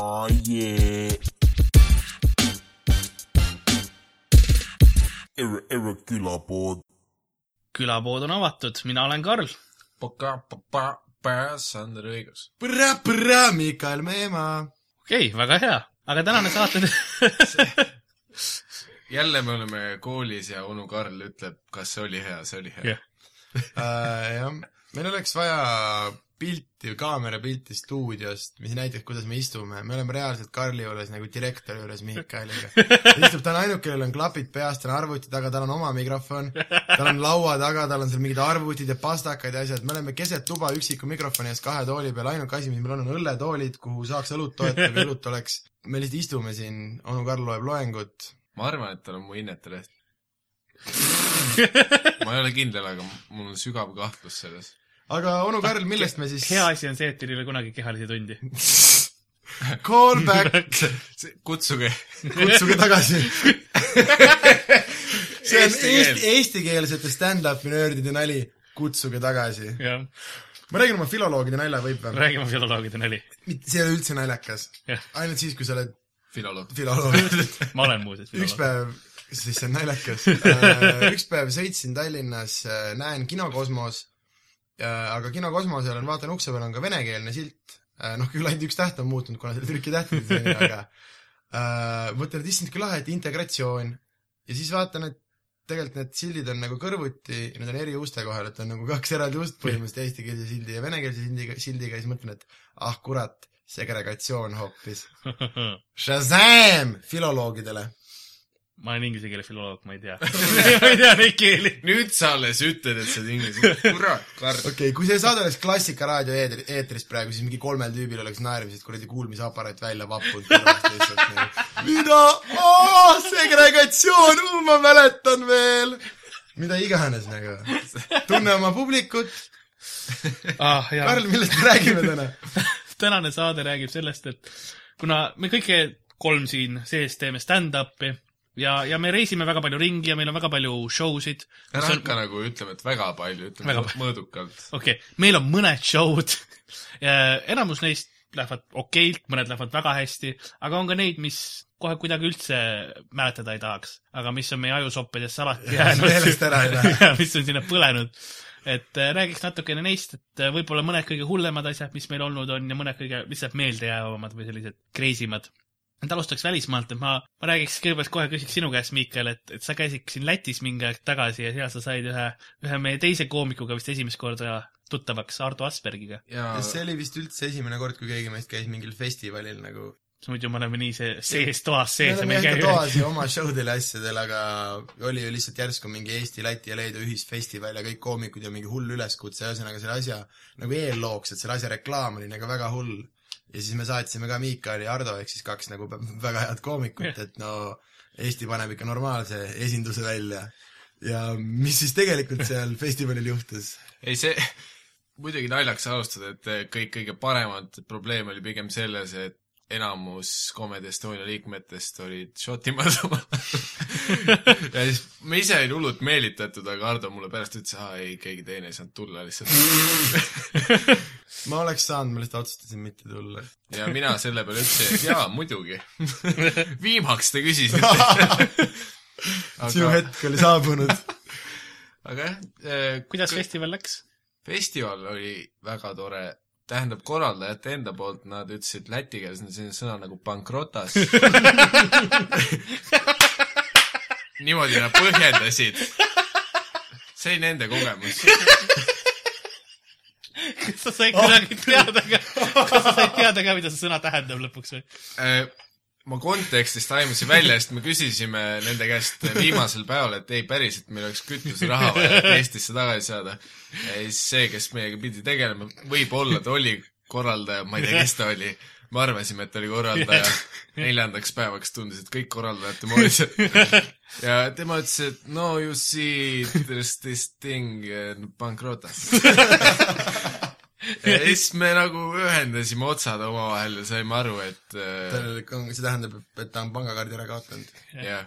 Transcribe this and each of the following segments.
Oh yeah. Ere, ere külapood. külapood on avatud, mina olen Karl. Sander Õigus. põrra-põrra, Mikael Meemaa. okei okay,, väga hea, aga tänane saate jälle me oleme koolis ja onu Karl ütleb, kas see oli hea, see oli hea Jah.. Äh, jah, meil oleks vaja pilti, kaamerapilti stuudiost, mis näitaks, kuidas me istume, me oleme reaalselt Karli juures nagu direktori juures Mihkailiga. ta istub, ta on ainuke, kellel on klapid peas, tal on arvuti taga, tal on oma mikrofon, tal on laua taga, tal on seal mingid arvutid ja pastakad ja asjad, me oleme keset tuba üksiku mikrofoni ees kahe tooli peal, ainuke asi, mis meil on, on õlletoolid, kuhu saaks õlut toetada, kui õlut oleks. me lihtsalt istume siin, onu Karl loeb loengut, ma arvan, et tal on mu inneteleht. ma ei ole kindel, aga mul on sügav kahtlus selles. Aga onu Karl, millest me siis hea asi on see, et teil ei ole kunagi kehalisi tundi. Call back, kutsuge. kutsuge tagasi. see on Eesti eesti, eestikeelsete stand-up'i nöördide nali, kutsuge tagasi. ma räägin oma filoloogide nalja, võib või? räägime filoloogide nali. see ei ole üldse naljakas ainult siis, kui sa oled filoloog. filoloog. ma olen muuseas üks filoloog. päev, siis see on naljakas. üks päev sõitsin Tallinnas, näen Kino Kosmos, aga Kino Kosmosel on, vaatan ukse peal on ka venekeelne silt. noh, küll ainult üks täht on muutunud, kuna selle trükitähtedest on, aga äh, mõtlen, et issand, kui lahe, et integratsioon. ja siis vaatan, et tegelikult need sildid on nagu kõrvuti, need on eri uste kohal, et on nagu kaks eraldi ust põhimõtteliselt eestikeelse sildi ja venekeelse sildiga, sildiga ja siis mõtlen, et ah kurat, segregatsioon hoopis. Shazam filoloogidele ma olen inglise keele filoloog, ma ei tea. ma ei tea neid keeli. nüüd sa alles ütled, et sa oled inglise, kurat, Karl. okei okay,, kui see saade oleks Klassika raadio eetri- eetris praegu, siis mingi kolmel tüübil oleks naermised kuradi kuulmisaparaat välja vappunud kõrvast lihtsalt nagu. mida? segregatsioon, ma mäletan veel. mida iganes nagu. tunne oma publikut. ah,. Karl, millest me räägime täna? tänane saade räägib sellest, et kuna me kõik kolm siin sees teeme stand-up'i ja, ja me reisime väga palju ringi ja meil on väga palju show sid. ära hakka nagu ütlema, et väga palju, ütleme Väga väga mõõdukalt. okei okay,, meil on mõned show'd. enamus neist lähevad okeilt, mõned lähevad väga hästi, aga on ka neid, mis kohe kuidagi üldse mäletada ei tahaks, aga mis on meie ajusoppidesse alati jäänud meelest ära ei lähe. mis on sinna põlenud. et äh, räägiks natukene neist, et äh, võib-olla mõned kõige hullemad asjad, mis meil olnud on ja mõned kõige lihtsalt meeldejäävamad või sellised crazy mad. Et alustaks välismaalt, et ma, ma räägiks kõigepealt kohe küsiks sinu käest, Miikal, et, et sa käisid siin Lätis mingi aeg tagasi ja seal sa said ühe, ühe meie teise koomikuga vist esimest korda tuttavaks, Ardo Aspergiga. ja see oli vist üldse esimene kord, kui keegi meist käis mingil festivalil nagu muidu me oleme nii see sees toas me sees ja oleme me ei ikka käi toas ja oma show del ja asjadel, aga oli ju lihtsalt järsku mingi Eesti, Läti ja Leedu ühisfestival ja kõik koomikud ja mingi hull üleskutse, ühesõnaga selle asja nagu eellooks, et selle asja reklaam oli nagu väga hull. Ja siis me saatsime ka Miikal ja Ardo ehk siis kaks nagu väga head koomikut, et no Eesti paneb ikka normaalse esinduse välja. ja mis siis tegelikult seal festivalil juhtus? ei see, muidugi naljaks alustada, et kõik kõige paremad, probleem oli pigem selles, et enamus Comedy Estonia liikmetest olid Šotimaalt oma ja siis ma ise olin hullult meelitatud, aga Ardo mulle pärast ütles, aa ei, keegi teine ei saanud tulla lihtsalt. ma oleks saanud, ma lihtsalt otsustasin mitte tulla. ja mina selle peale ütlesin, et jaa, muidugi. viimaks te küsisite. sinu hetk oli saabunud. aga jah eh,, kuidas festival läks? festival oli väga tore, tähendab korraldajate enda poolt nad ütlesid läti keeles on selline sõna nagu pankrotas. niimoodi nad põhjendasid. see oli nende kogemus. kas sa said kuidagi teada ka, kas sa said teada ka, mida see sõna tähendab lõpuks või? Ma kontekstist aimasin välja, sest me küsisime nende käest viimasel päeval, et ei, päriselt, meil oleks kütuseraha vaja, et Eestisse tagasi saada. ja siis see, kes meiega pidi tegelema, võib-olla ta oli korraldaja, ma ei tea, kes ta oli. me arvasime, et ta oli korraldaja. neljandaks päevaks tundus, et kõik korraldajad tema olid. ja tema ütles, et no you see, there is this thing, pankrotas. Ja siis me nagu ühendasime otsad omavahel ja saime aru, et äh, see tähendab, et ta on pangakaardi ära kaotanud. jah,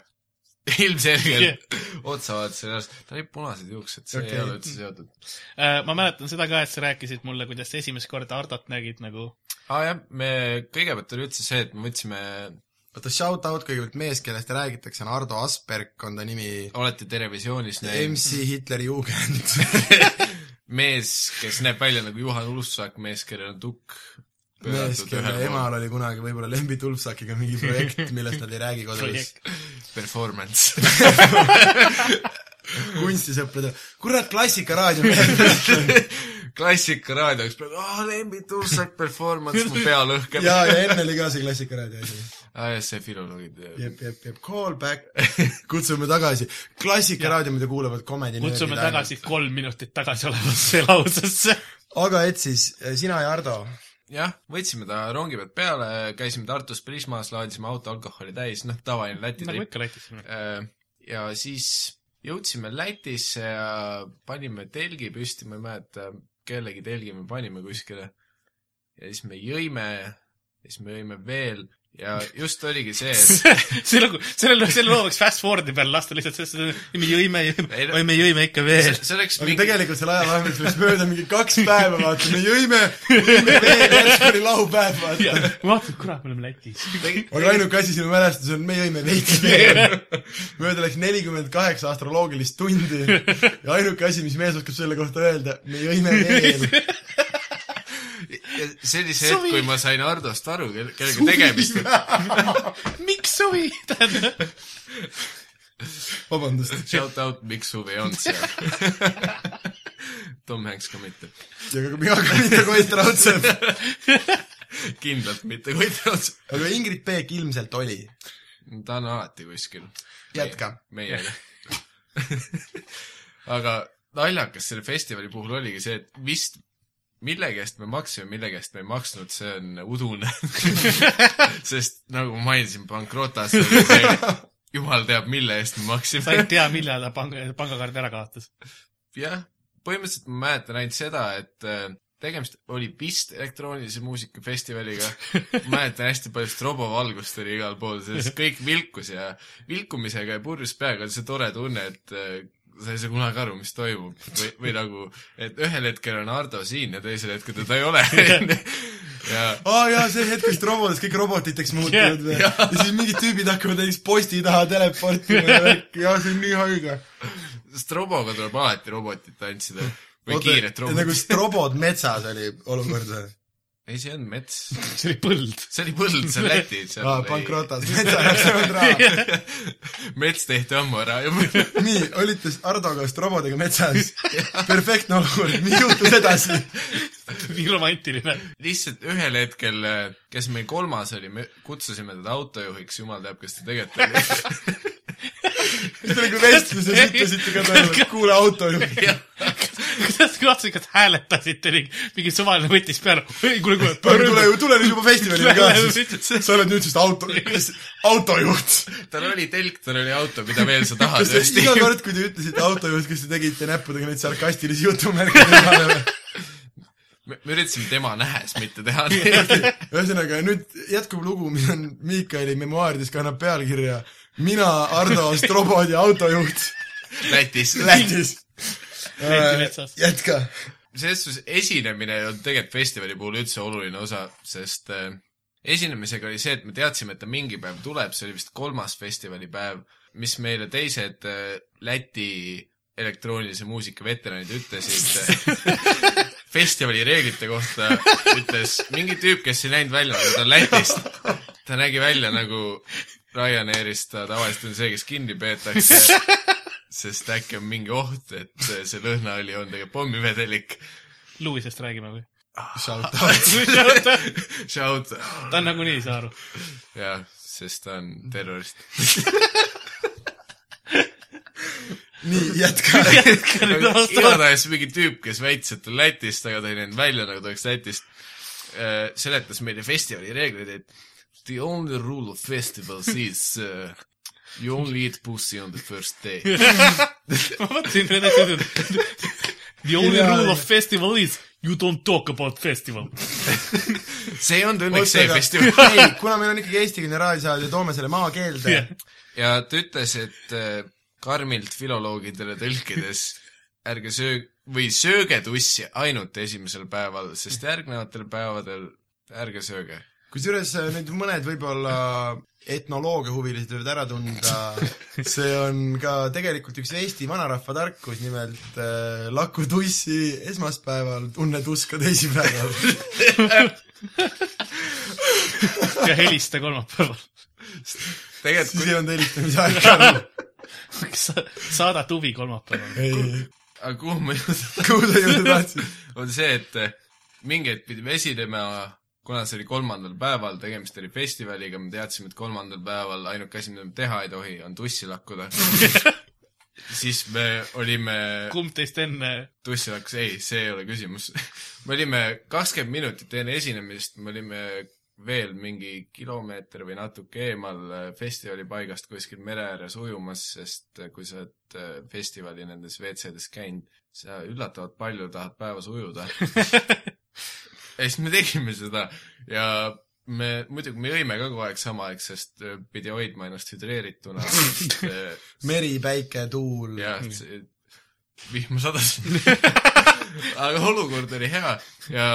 ilmselgelt otsavaates oli arst, tal olid punased juuksed, see Okei. ei ole üldse seotud. Äh, ma mäletan seda ka, et sa rääkisid mulle, kuidas sa esimest korda Hardot nägid nagu aa ah, jah, me, kõigepealt oli üldse see, et me võtsime, oota, shout out kõigepealt mees, kellest räägitakse, on Ardo Asperg, on ta nimi. olete Terevisioonis näinud, MC Hitleri Jugend. mees, kes näeb välja nagu Juhan Ulfsak, mees, kellel on tukk mees, kelle emal oli kunagi võib-olla Lembi Tulpsakiga mingi projekt, millest nad ei räägi kodus. performance. kunstisõpradele, kurat, Klassikaraadio klassikaraadio, üks praegu, aa, Lembi Tulfsak performance, mu pea lõhkeb. ja, ja enne oli ka see Klassikaraadio asi. See filoloogid. jep, jep, jep, call back, kutsume tagasi. Klassikaraadio, mida kuulavad comedy kutsume tagasi kolm minutit tagasi olevasse lausesse. aga et siis, sina ja Ardo, jah, võtsime ta rongi pealt peale, käisime Tartus Prismas, laadisime auto alkoholi täis, noh, tavaline Läti nagu tripp. ikka Lätis. ja siis jõudsime Lätisse ja panime telgi püsti, ma ei mäleta, kellegi telgi me panime kuskile. ja siis me jõime, siis me jõime veel ja just oligi see, et see nagu, selle, selle loo võiks fast forward'i peale lasta lihtsalt, sest me jõime, Ei, jõime, oi me jõime ikka veel see,. see oleks aga mingi, tegelikult selle ajavahemikus läks mööda mingi kaks päeva, vaata, me jõime, jõime veel, järsku oli laupäev, vaata. ma vaatasin, kurat, me oleme Lätis. aga ainuke asi sinu mälestus on, me jõime veits veel. mööda läks nelikümmend kaheksa astroloogilist tundi ja ainuke asi, mis mees oskab selle kohta öelda, me jõime veel. see oli see hetk, kui ma sain Hardost aru, kellega tegemist on. miks suvi? tähendab, vabandust. Shout out Mikk Suvi on seal. Tom Hanks ka mitte. ja ka mina ka mitte Koit Raudsepp. kindlalt mitte Koit Raudsepp. aga Ingrid Peek ilmselt oli. ta on alati kuskil. Jätka. meiega. aga naljakas selle festivali puhul oligi see, et vist mille käest me maksime, mille käest me ei maksnud, see on udune. sest nagu ma mainisin, pankrotas oli see, jumal teab, mille eest me sa maksime ei. tea, millal ta panga, pangakaardi ära kaotas. jah, põhimõtteliselt ma mäletan ainult seda, et äh, tegemist oli vist elektroonilise muusika festivaliga. ma mäletan hästi palju strobovalgust oli igal pool, sest kõik vilkus ja vilkumisega ja purjus peaga oli see tore tunne, et äh, sa ei saa kunagi aru, mis toimub või, või nagu, et ühel hetkel on Ardo siin ja teisel hetkel teda ei ole. ja aa jaa, see hetk, kus robotis kõik robotiteks muutuvad või? Jah. ja siis mingid tüübid hakkavad näiteks posti taha teleportima ja värk, jaa, see on nii haige. stroboga tuleb alati robotit tantsida või kiiret nagu robotit. strobod metsas oli olukord või? ei, see on mets. see oli põld. see oli põld, see on Läti. aa, pankrotas, metsa jaoks on raha. mets tehti ammu ära juba. nii, olite Ardoga strobodega metsas. perfektne olukord, mis juhtus edasi? nii romantiline. lihtsalt ühel hetkel, kes meil kolmas oli, me kutsusime teda autojuhiks, jumal teab, kas ta tegelikult oli. siis te nagu vestluses ütlesite ka talle, et kuule autojuht. Kuidas te katsulikult hääletasite ning mingi suvaline võttis peale. ei, kuule, kuule, tule, tule, tule nüüd juba festivalile ka siis. sa oled nüüd siis auto, autojuht. tal oli telk, tal oli auto, mida veel sa tahad kas te iga. kord, kui te ütlesite autojuht, kas te tegite näppudega neid sarkastilisi jutumärke temale või? me me üritasime tema nähes mitte teha. ühesõnaga, nüüd jätkub lugu, mis on Miikali memuaarides, kannab pealkirja Mina, Ardo Strobod ja autojuht Lätis. Lätis. Metsas. jätka. selles suhtes esinemine ei olnud tegelikult festivali puhul üldse oluline osa, sest äh, esinemisega oli see, et me teadsime, et ta mingi päev tuleb, see oli vist kolmas festivalipäev, mis meile teised äh, Läti elektroonilise muusika veteranid ütlesid festivali reeglite kohta, ütles mingi tüüp, kes ei näinud välja nagu ta on Lätist. ta nägi välja nagu Ryanairist, ta tavaliselt on see, kes kinni peetakse, sest äkki on mingi oht, et see lõhna oli on tegelikult pommivedelik. Lewisest räägime või? Shout out. ta Shout, on nagunii ei saa aru. jah, sest ta on terrorist. nii, jätka. igatahes mingi tüüp, kes väitis, et ta on Lätist, aga ta ei näinud välja nagu ta oleks Lätist, seletas meile festivali reegleid, et the only rule of festivals is uh, you only eat pussy on the first day. ma mõtlesin, et The only Jaa, rule of festival is you don't talk about festival. see ei olnud õnneks see festival. ei, kuna meil on ikkagi eestikeelne raadiosaade, toome selle maakeelde Jah. ja ta ütles, et äh, karmilt filoloogidele tõlkides ärge söö- või sööge tussi ainult esimesel päeval, sest järgnevatel päevadel ärge sööge. kusjuures äh, nüüd mõned võib-olla etnoloogia huvilised võivad ära tunda, see on ka tegelikult üks Eesti vanarahva tarkus, nimelt äh, laku tussi esmaspäeval, tunne tuska teisipäeval. ja helista kolmapäeval. tegelikult siis ei olnud helistamise aega. saada tuvi kolmapäeval. kui, aga kuhu ma jõuda kuhu sa jõuda tahtsid? on see, et eh, mingi hetk pidime esinema, kuna see oli kolmandal päeval, tegemist oli festivaliga, me teadsime, et kolmandal päeval ainuke asi, mida me teha ei tohi, on tussi lakkuda. siis me olime kumb teist enne? tussi lakkus, ei, see ei ole küsimus. me olime kakskümmend minutit enne esinemist, me olime veel mingi kilomeeter või natuke eemal eh, festivali paigast kuskil mere ääres ujumas, sest kui sa oled eh, festivali nendes WC-des käinud, sa üllatavalt palju tahad päevas ujuda. ja siis me tegime seda ja me muidugi, me jõime ka kogu aeg samaaegsest, pidi hoidma ennast hüdreerituna. meri, päike, tuul. jah, vihma sadas. aga olukord oli hea ja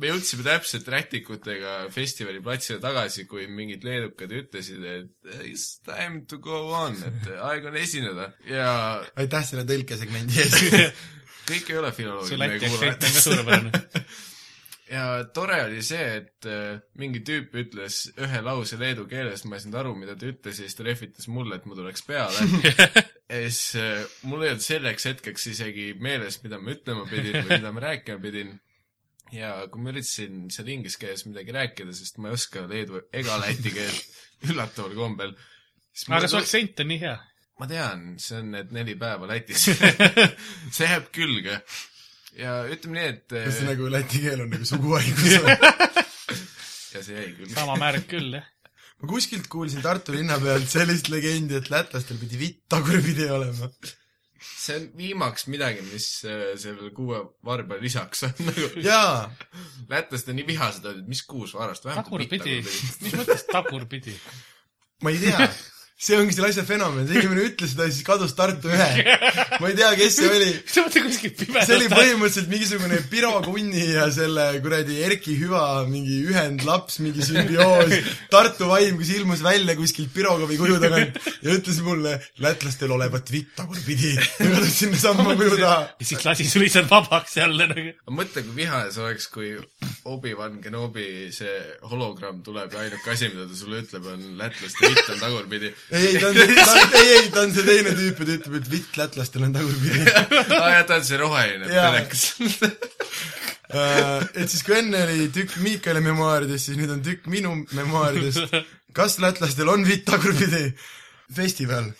me jõudsime täpselt rätikutega festivali platsile tagasi, kui mingid leedukad ütlesid, et it's time to go on, et aeg on esineda ja aitäh selle tõlkesegmendi eest. kõik ei ole su filoloogid Läti meie aktsent on ka kuulajad. Ja tore oli see, et äh, mingi tüüp ütles ühe lause leedu keeles, ma ei saanud aru, mida ta ütles ja siis ta rehvitas mulle, et ma tuleks peale. ja siis äh, mul ei olnud selleks hetkeks isegi meeles, mida ma ütlema pidin või mida ma rääkima pidin. ja kui ma üritasin seal inglise keeles midagi rääkida, sest ma ei oska leedu ega läti keelt üllataval kombel. aga su aktsent on nii hea. ma tean, see on need neli päeva Lätis. see jääb külge. Ja ütleme nii, et kas see nagu läti keel on nagu suguhaigus või? ja see jäi külge. sama märk küll, jah. ma kuskilt kuulsin Tartu linna pealt sellist legendi, et lätlastel pidi vitt tagurpidi olema. see on viimaks midagi, mis äh, sellele kuue varba lisaks on nagu. jaa, lätlased on nii vihased olnud, et mis kuus varast, vähemalt tagurpidi, mis mõttes tagurpidi? ma ei tea, see ongi selle asja fenomen, see inimene ütles seda ja siis kadus Tartu ühe. ma ei tea, kes see oli. see oli põhimõtteliselt mingisugune Piro Kunni ja selle kuradi Erki Hüva mingi ühendlaps, mingi sümbioos, Tartu vaim, kes ilmus välja kuskilt Pirogovi kuju tagant ja ütles mulle, lätlastel olevat vitt tagurpidi. ja kadus sinna samma kuju taha. ja siis lasi sul lihtsalt vabaks jälle nagu. mõtle, kui vihane see oleks, kui Obi-Wan Kenobi see hologramm tuleb ja ainuke asi, mida ta sulle ütleb, on lätlaste vitt on tagurpidi. ei, ta on see, ei, ei, ta on see teine tüüp ja ta ütleb, et vitt lätlastel on tagurpidi. aa jah, ta on see roheline telekas. Äh, et siis, kui enne oli tükk Miikali memuaaridest, siis nüüd on tükk minu memuaaridest. kas lätlastel on vitt tagurpidi? festival.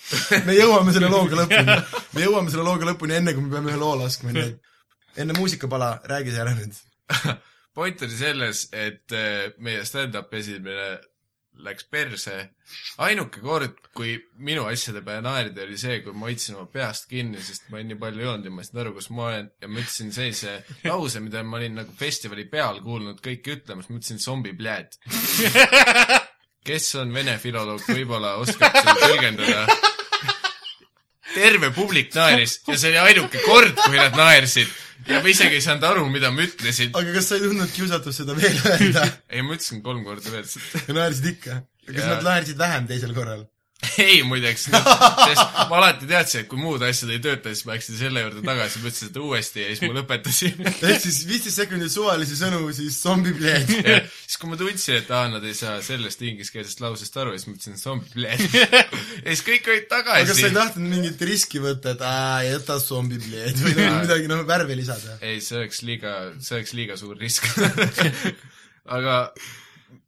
me jõuame selle looga lõpuni. me jõuame selle looga lõpuni enne, kui me peame ühe loo laskma, nii et enne muusikapala, räägi sa ära nüüd. point oli selles, et äh, meie stand-up esinemine läks perse. ainuke kord, kui minu asjade peale naerdi, oli see, kui ma hoidsin oma peast kinni, sest ma nii palju joonud ja ma ei saanud aru, kus ma olen ja ma ütlesin sellise lause, mida ma olin nagu festivali peal kuulnud kõiki ütlemas, ma ütlesin zombi pljääd. kes on vene filoloog, võib-olla oskab seda tõlgendada. Terve publik naeris ja see oli ainuke kord, kui nad naersid ja ma isegi ei saanud aru, mida ma ütlesin. aga kas sa ei tundnud kiusatust seda veel öelda? ei, ma ütlesin kolm korda veel ja naersid ikka? kas Jaa. nad naersid vähem teisel korral? ei muideks, sest ma alati teadsin, et kui muud asjad ei tööta, siis ma läksin selle juurde tagasi, ma ütlesin seda uuesti ja siis ma lõpetasin. ehk siis viisteist sekundit suvalisi sõnu, siis zombipleed. ja siis, kui ma tundsin, et aa, nad ei saa sellest ingliskeelsest lausest aru, siis ma ütlesin zombie ja siis kõik olid aga kas sa ei tagasi. tahtnud mingit riski võtta, et aa, jäta zombipleed või nagu midagi noh, värvi lisada? ei, see oleks liiga, see oleks liiga suur risk. aga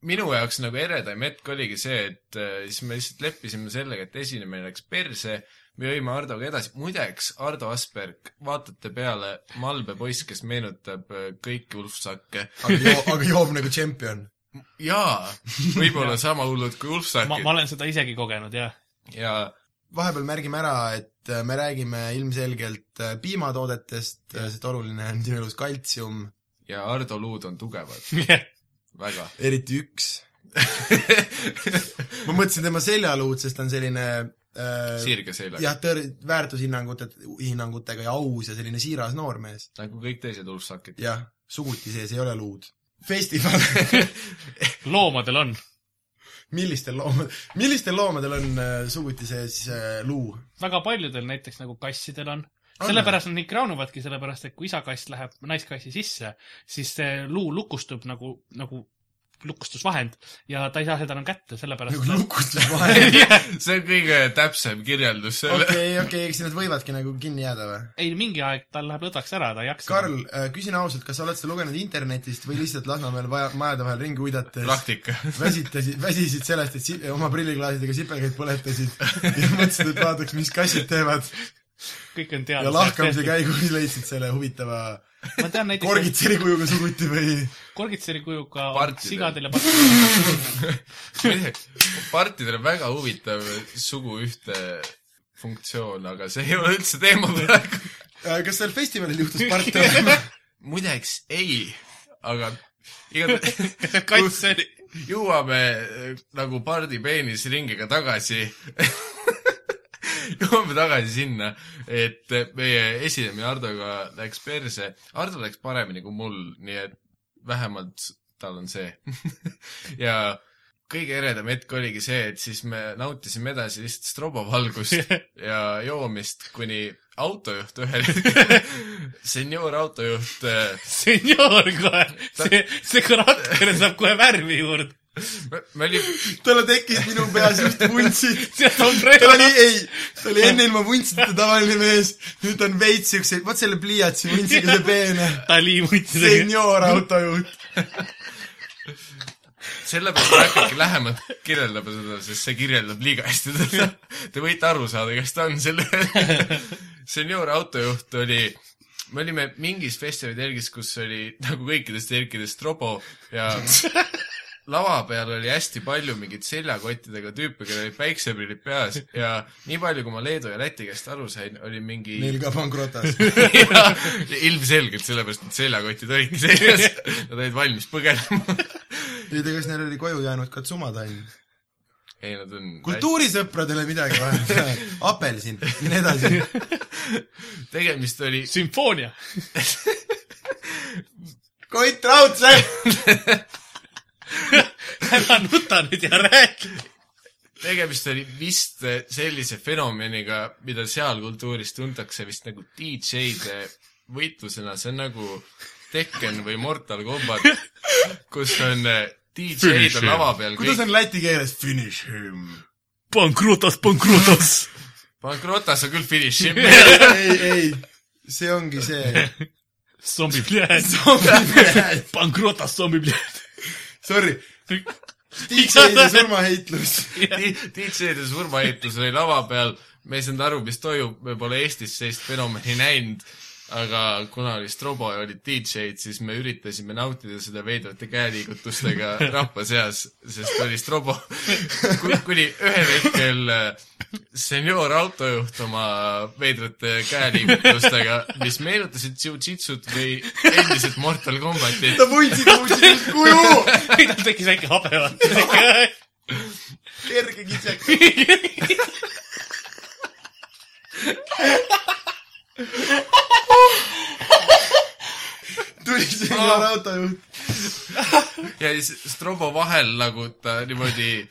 minu jaoks nagu eredaim hetk oligi see, et äh, siis me lihtsalt leppisime sellega, et esinemine läks perse, me jõime Hardoga edasi, muideks Ardo Asperg, vaatate peale malbe poiss, kes meenutab äh, kõiki ulfsakke. aga joo-, aga joob nagu tšempion. jaa, võib-olla sama hullud kui ulfsakid. Ma olen seda isegi kogenud, jah. ja vahepeal märgime ära, et äh, me räägime ilmselgelt piimatoodetest, sest oluline on sinu elus kaltsium, ja Ardo luud on tugevad, väga. eriti üks. ma mõtlesin tema seljaluud, sest ta on selline äh, sirge seljaga, jah, tõ-, väärtushinnangute, hinnangutega ja aus ja selline siiras noormees. nagu kõik teised ulfsakid. jah, suguti sees ei ole luud. festival. loomadel on. millistel loomad, millistel loomadel on äh, suguti sees äh, luu? väga paljudel näiteks nagu kassidel on. Sellepärast nad nii kraunuvadki, sellepärast et kui isakass läheb naiskassi sisse, siis see luu lukustub nagu, nagu lukustusvahend ja ta ei saa seda enam kätte, sellepärast nagu lukustusvahend. see on kõige täpsem kirjeldus selle okay.. okei, okei, eks nad võivadki nagu kinni jääda või? ei, mingi aeg tal läheb lõdvaks ära, ta ei jaksa. Karl, küsin ausalt, kas sa oled seda lugenud internetist või lihtsalt Lasnamäel vaja, majade vahel ringi uidates praktika. väsitasid, väsisid sellest, et si oma prilliklaasidega sipelgaid põletasid ja mõtlesid, et vaataks, mis kassid teevad kõik on ja teada. lahkamise käigus leidsid selle huvitava ma tean näiteks korgitseri kujuga suguti või korgitseri kujuga sigadel ja partidel. partidel on väga huvitav sugu ühte funktsioon, aga see ei ole üldse teema praegu. Äh, kas seal festivalil juhtus parte olema? muideks ei, aga igatahes jõuame nagu pardi peenisringiga tagasi jõuame tagasi sinna, et meie esinemine Hardoga läks perse. Hardo läks paremini kui mul, nii et vähemalt tal on see. ja kõige eredam hetk oligi see, et siis me nautisime edasi lihtsalt strobovalgust ja joomist, kuni autojuht ühel hetkel, senior autojuht äh, senior kohe, see, see karakter saab kohe värvi juurde. Me, olime, talle tekkis minu peas just vuntsid. ta oli, ei, ta oli enne ilma vuntsita tavaline mees, nüüd on veits siukseid, vot selle pliiatsi vuntsiga see peene taliimutsidega. senior autojuht. sellepärast ma ei hakkagi lähemalt kirjeldama seda, sest see kirjeldab liiga hästi teda. Te võite aru saada, kes ta on, selle senior autojuht oli, me olime mingis festivali telgis, kus oli nagu kõikides telkides Strobo ja lava peal oli hästi palju mingeid seljakottidega tüüpe, kellel olid päikseprillid peas ja nii palju, kui ma Leedu ja Läti käest aru sain, oli mingi Neil ka pankrotas. ja ilmselgelt sellepärast, et seljakotid olidki seljas, nad olid valmis põgenema. ei tea, kas neil oli koju jäänud ka tsumatann? ei, nad on kultuurisõpradele midagi vaja. apelsin, mine edasi. tegemist oli, sümfoonia. Koit Raudsepp. ära nuta nüüd ja räägi. tegemist oli vist sellise fenomeniga, mida seal kultuuris tuntakse vist nagu DJ-de võitlusena, see on nagu Tekken või Mortal Combat, kus on eh, DJ-d on lava peal kuidas on läti keeles finish him? pankrotas, pankrotas. Pankrotas on küll finish him. ei, ei, see ongi see. zombi, pankrotas, zombi, Sorry, DJ-de surmaheitlus. DJ-de surmaehitus oli lava peal, me ei saanud aru, mis toimub, me pole Eestis sellist fenomeni näinud, aga kuna oli Strobo ja olid DJ-d, siis me üritasime nautida seda veidrate käeliigutustega rahva seas, sest oli Strobo, kuni ühel hetkel äh, senior autojuht oma veidrate käeliigutustega, mis meenutasid Jiu-Jitsut või endiselt Mortal Combatit, ta vuntsid muusiliselt kuju, tal tekkis väike habe, vaata. kerge kitsek. Tuli senior autojuht. ja siis Strobo vahel nagu ta niimoodi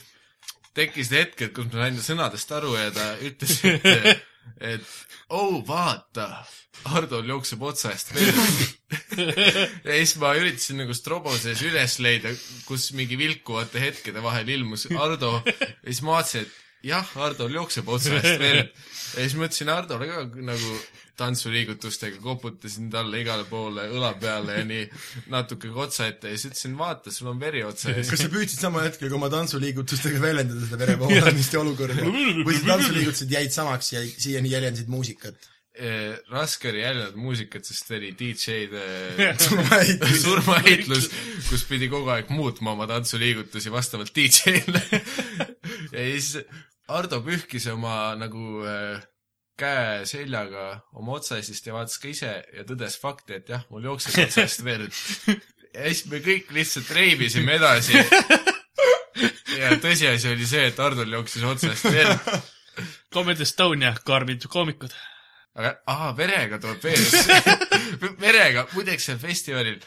tekkisid hetked, kus ma sain sõnadest aru ja ta ütles, et, et oh vaata, Hardol jookseb otsa eest veel. ja siis ma üritasin nagu Strobo sees üles leida, kus mingi vilkuvate hetkede vahel ilmus Hardo ja siis ma vaatasin, et jah, Hardol jookseb otsa eest veel. ja siis ma ütlesin Hardole ka nagu tantsuliigutustega, koputasin talle igale poole õla peale ja nii natuke ka otsa ette ja siis ütlesin, vaata, sul on veri otsa ees. kas sa püüdsid samal hetkel ka oma tantsuliigutustega väljendada seda verevoolamist ja olukorda või su tantsuliigutused jäid samaks ja siiani jäljendasid muusikat? Eh, raske oli jälgida muusikat, sest oli DJ-de surmaheitlus. kus pidi kogu aeg muutma oma tantsuliigutusi vastavalt DJ-le. ja siis Ardo pühkis oma nagu äh, käe seljaga oma otsaisist ja vaatas ka ise ja tõdes fakti, et jah, mul jookseb otsast verd. ja siis me kõik lihtsalt reibisime edasi. ja tõsiasi oli see, et Hardol jooksis otsast verd Comedy Estonia, karmid koomikud. Aga aa, verega tuleb veel. verega, muideks seal festivalil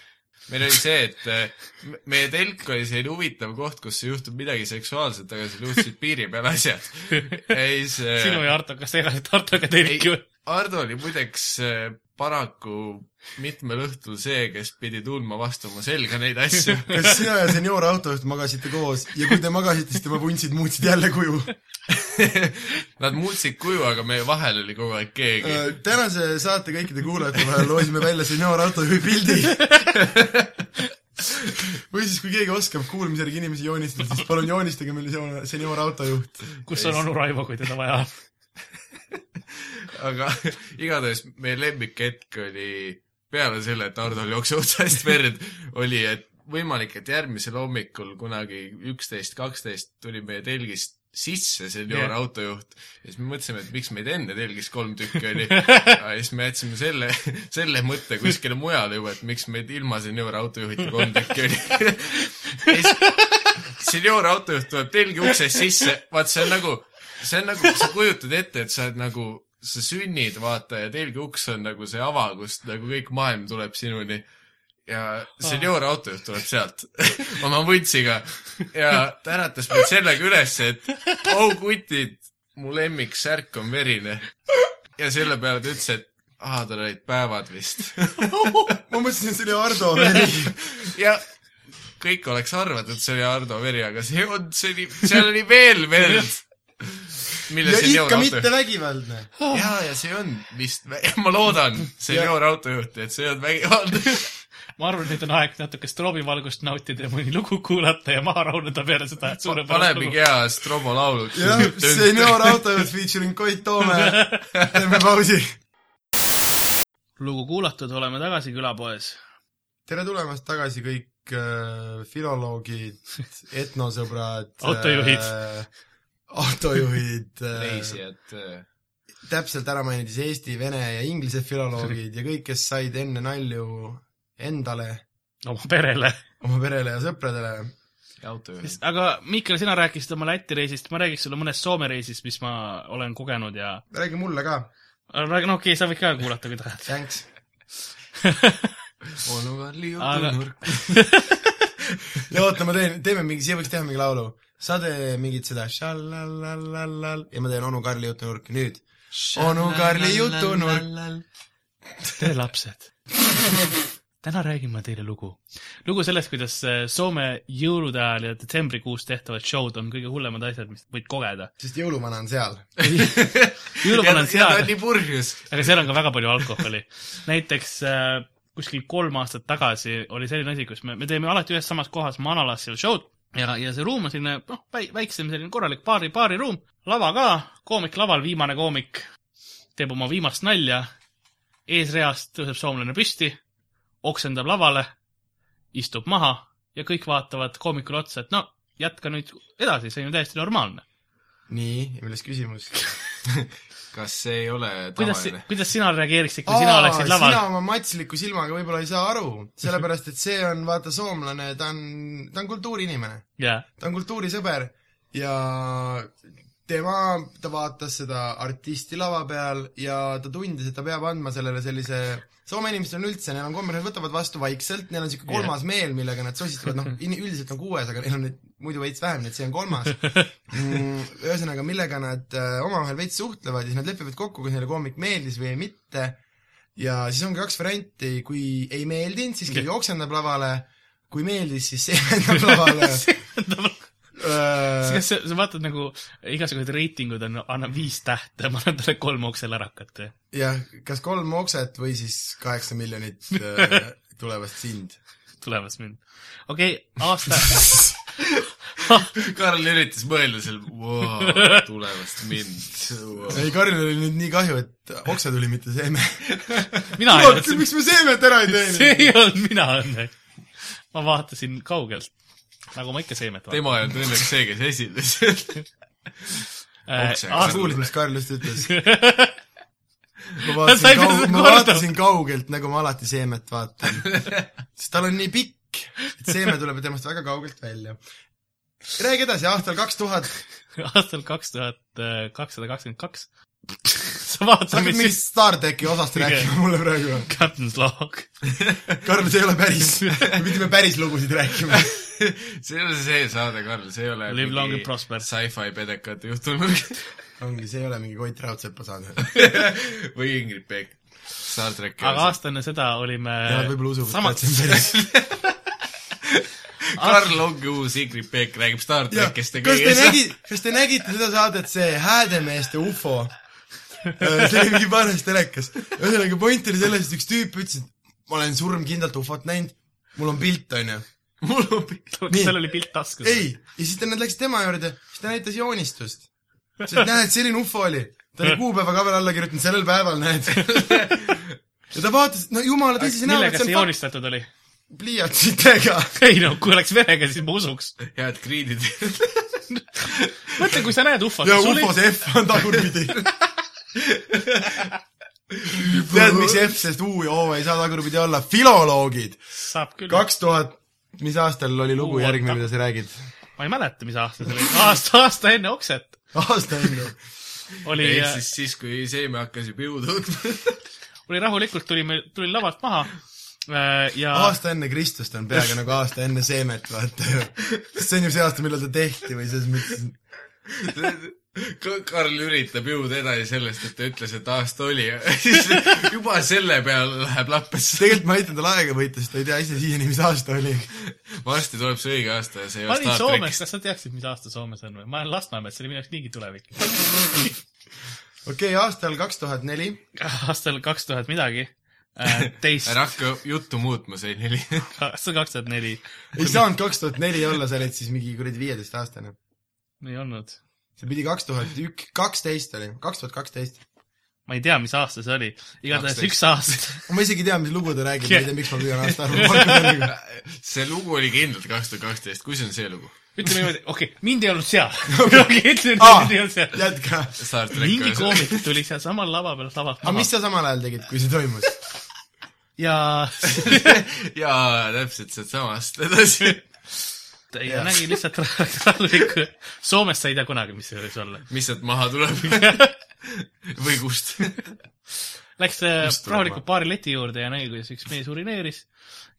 meil oli see, et äh, meie telk oli selline huvitav koht, kus juhtub midagi seksuaalset, aga seal juhtusid piiri peal asjad. ja siis sinu ja Arto, kas segasid Artoga telki või? Ardo oli muideks äh, paraku mitmel õhtul see, kes pidi tundma vastu oma selga neid asju. kas sina ja senior autojuht magasite koos ja kui te magasite, siis tema vuntsid muutsid jälle kuju? Nad muutsid kuju, aga meie vahel oli kogu aeg keegi. Äh, tänase saate kõikide kuulajate vahel loosime välja senior autojuhi pildi. või siis, kui keegi oskab kuulmisjärgi inimesi joonistada, siis palun joonistage meile senior- senior autojuht. kus on onu Raivo, kui teda vaja on? Aga igatahes meie lemmikhetk oli peale selle, et Hardol jooksis otsast verd, oli, et võimalik, et järgmisel hommikul kunagi üksteist, kaksteist tuli meie telgist sisse senior Jah. autojuht ja siis me mõtlesime, et miks meid enne telgis kolm tükki oli. ja siis me jätsime selle, selle mõtte kuskile mujale juba, et miks meid ilma senior autojuhita kolm tükki oli. senior autojuht tuleb telgi uksest sisse, vaat see on nagu, see on nagu, sa kujutad ette, et sa oled nagu, sa sünnid, vaata, ja telgi uks on nagu see ava, kust nagu kõik maailm tuleb sinuni. ja senior autojuht tuleb sealt oma vuntsiga ja ta äratas meid sellega üles, et oh kutid, mu lemmiksärk on verine. ja selle peale ta ütles, et aa, tal olid päevad vist. ma mõtlesin, see oli Ardo veri. ja kõik oleks arvanud, et see oli Ardo veri, aga see olnud, see oli, seal oli veel verd. Mille ja ikka mitte autojuht. vägivaldne. ja, ja see on vist, ma loodan, senior autojuht, et see olnud vägivaldne. ma arvan, et nüüd on aeg natuke stroobivalgust nautida ja mõni lugu kuulata ja maha rahuneda peale seda suurepärast panemegi lugu. hea Strobo laulud. jah, senior autojuht featuring Koit Toome. teeme pausi. lugu kuulatud, oleme tagasi külapoes. tere tulemast tagasi kõik äh, filoloogid, etnosõbrad. Autojuhid. äh,. Autojuhid äh,. reisijad. täpselt ära mainiti siis eesti, vene ja inglise filoloogid ja kõik, kes said enne nalju endale, oma perele. oma perele ja sõpradele. ja autojuhid. aga Miikal, sina rääkisid oma Läti reisist, ma räägiks sulle mõnest Soome reisist, mis ma olen kogenud ja räägi mulle ka, no okei okay,, sa võid ka kuulata, kui tahad. thanks. onu Karli Aga- jutunurk. ja oota, ma teen, teeme mingi, siia võiks teha mingi laulu. Sa tee mingit seda šalalallallal ja ma teen onu Karli jutunurk, nüüd. onu Karli jutunurk. tere, lapsed. täna räägin ma teile lugu. lugu sellest, kuidas Soome jõulude ajal ja detsembrikuus tehtavad show'd on kõige hullemad asjad, mis võid kogeda. sest jõuluvana on seal. jõuluvana on ja ta seal on, nii purjus. aga seal on ka väga palju alkoholi. näiteks kuskil kolm aastat tagasi oli selline asi, kus me, me teeme alati ühes samas kohas Manalas seal show'd ja, ja see ruum on selline, noh, väiksem selline korralik baari, baariruum, lava ka, koomik laval, viimane koomik teeb oma viimast nalja, eesreast tõuseb soomlane püsti, oksendab lavale, istub maha ja kõik vaatavad koomikule otsa, et no jätka nüüd edasi, see on ju täiesti normaalne. nii, milles küsimus? kas see ei ole kuidas tavaline?, kuidas sina reageeriksid, kui sina oleksid laval sina? oma matsliku silmaga võib-olla ei saa aru, sellepärast et see on, vaata, soomlane, ta on, ta on kultuuriinimene. jah, ta on kultuurisõber ja tema, ta vaatas seda artisti lava peal ja ta tundis, et ta peab andma sellele sellise Soome inimestel on üldse, neil on komme, nad võtavad vastu vaikselt, neil on niisugune kolmas meel, millega nad sosistavad, noh, üldiselt on kuues, aga neil on neid muidu veits vähem, nii et see on kolmas. Mm,. ühesõnaga, millega nad äh, omavahel veits suhtlevad ja siis nad lepivad kokku, kas neile koomik meeldis või mitte. ja siis ongi kaks varianti, kui ei meeldinud, siis keegi oksendab lavale, kui meeldis, siis seemendab lavale. Äh, kas sa, sa vaatad nagu igasugused reitingud on, anna viis tähte, ma annan talle kolm okselaраkat. jah, kas kolm okset või siis kaheksa miljonit äh, tulevast sind. tulevas mind. okei okay,, aasta, Karl üritas mõelda seal wow,, tulevast mind wow.. ei, Karlil oli nüüd nii kahju, et okse tuli, mitte seeme. mina ei olnud, miks me seemet ära ei see teeninud? ei olnud mina õnneks. ma vaatasin kaugelt, nagu ma ikka seemet vaatan. tema ei olnud õnneks see, kes esines. Äh, kuulsid, mis Karl just ütles? ma vaatasin kaug-, seda ma vaatasin kaugelt, nagu ma alati seemet vaatan. sest tal on nii pikk, et seeme tuleb temast väga kaugelt välja. räägi edasi, aastal kaks tuhat, aastal kaks tuhat kakssada kakskümmend kaks sa vaatad hakkad mingist Star tracki osast rääkima mulle praegu. Captain's log. Karl, see ei ole päris, me pidime päris lugusid rääkima. see ei ole see saade, Karl, see ei ole Live long and prosper. sci-fi pedekate juhtunurk ongi, see ei ole mingi Koit Raudsepa saade. või Ingrid Beck. Star tracki aga aasta enne seda olime Nad võib-olla usuvad, et see on päris. Karl ongi uus Ingrid Beck, räägib Star trackist ja kas te kõigest. nägite, kas te nägite seda saadet, see Häädemeeste ufo? see oli mingi paras telekas. ühesõnaga point oli selles, et üks tüüp ütles, et ma olen surmkindlalt ufot näinud, mul on pilt, onju. mul on pilt. Seal oli pilt taskus. ei, ja siis ta- nad läksid tema juurde, siis ta näitas joonistust. ütles, et näed, selline ufo oli. ta oli kuupäeva ka veel alla kirjutanud, sellel päeval näed. ja ta vaatas, no jumala tõsise näoga, millega et see see on fakt. joonistatud oli? pliiatsitega. ei no, kui oleks verega, siis ma usuks. head kriidid. mõtle, kui sa näed ufot. ja ufo see F on tagurpidi. tead, miks F, sest U ja O ei saa tagurpidi olla, filoloogid. saab küll. kaks tuhat, mis aastal oli lugu järgmine, mida sa räägid? ma ei mäleta, mis aasta see oli. aasta, aasta enne Okset aasta enne. oli, ehk siis siis, kui Seeme hakkas juba jõudu võtma. oli rahulikult, tulime, tulin lavalt maha äh, ja aasta enne Kristust on peaaegu nagu aasta enne seemet, vaata ju. see on ju see aasta, millal ta tehti või selles mõttes, Karl üritab jõuda edasi sellest, et ta ütles, et aasta oli ja siis juba selle peale läheb lappesse. tegelikult ma aitan tal aega võita, sest ta ei tea ise siiani, mis aasta oli. varsti tuleb see õige aasta ja see ei ole Star Soomes, trackist. kas sa teaksid, mis aasta Soomes on või? ma olen Lasnamäes, see oli minu jaoks niigi tulevik. okei okay,, aastal kaks tuhat neli, aastal kaks tuhat midagi, teist, ära hakka juttu muutma, see neli. aastal kaks tuhat neli ei saanud kaks tuhat neli olla, sa olid siis mingi kuradi viieteistaastane. ei olnud. See pidi kaks tuhat ük-, kaksteist oli, kaks tuhat kaksteist. ma ei tea, mis aasta see oli. igatahes 12. üks aasta. ma isegi ei tea, mis lugu ta räägib, ma ei tea, miks ma püüan aasta arvu see lugu oli kindlalt kaks tuhat kaksteist, kus on see lugu? ütleme niimoodi, okei okay,, mind ei olnud seal. okei, ütleme mind ei olnud seal. jätka. Mingi koomik tuli sealsamal lava peal lavalt aga maha mis sa samal ajal tegid, kui see toimus? ja jaa, täpselt sealt samast edasi. Ja nägi lihtsalt rahulikku. Soomest sa ei tea kunagi, mis see võis olla. mis sealt maha tuleb? või kust? Läks äh, rahulikult baari leti juurde ja nägi, kuidas üks mees urineeris.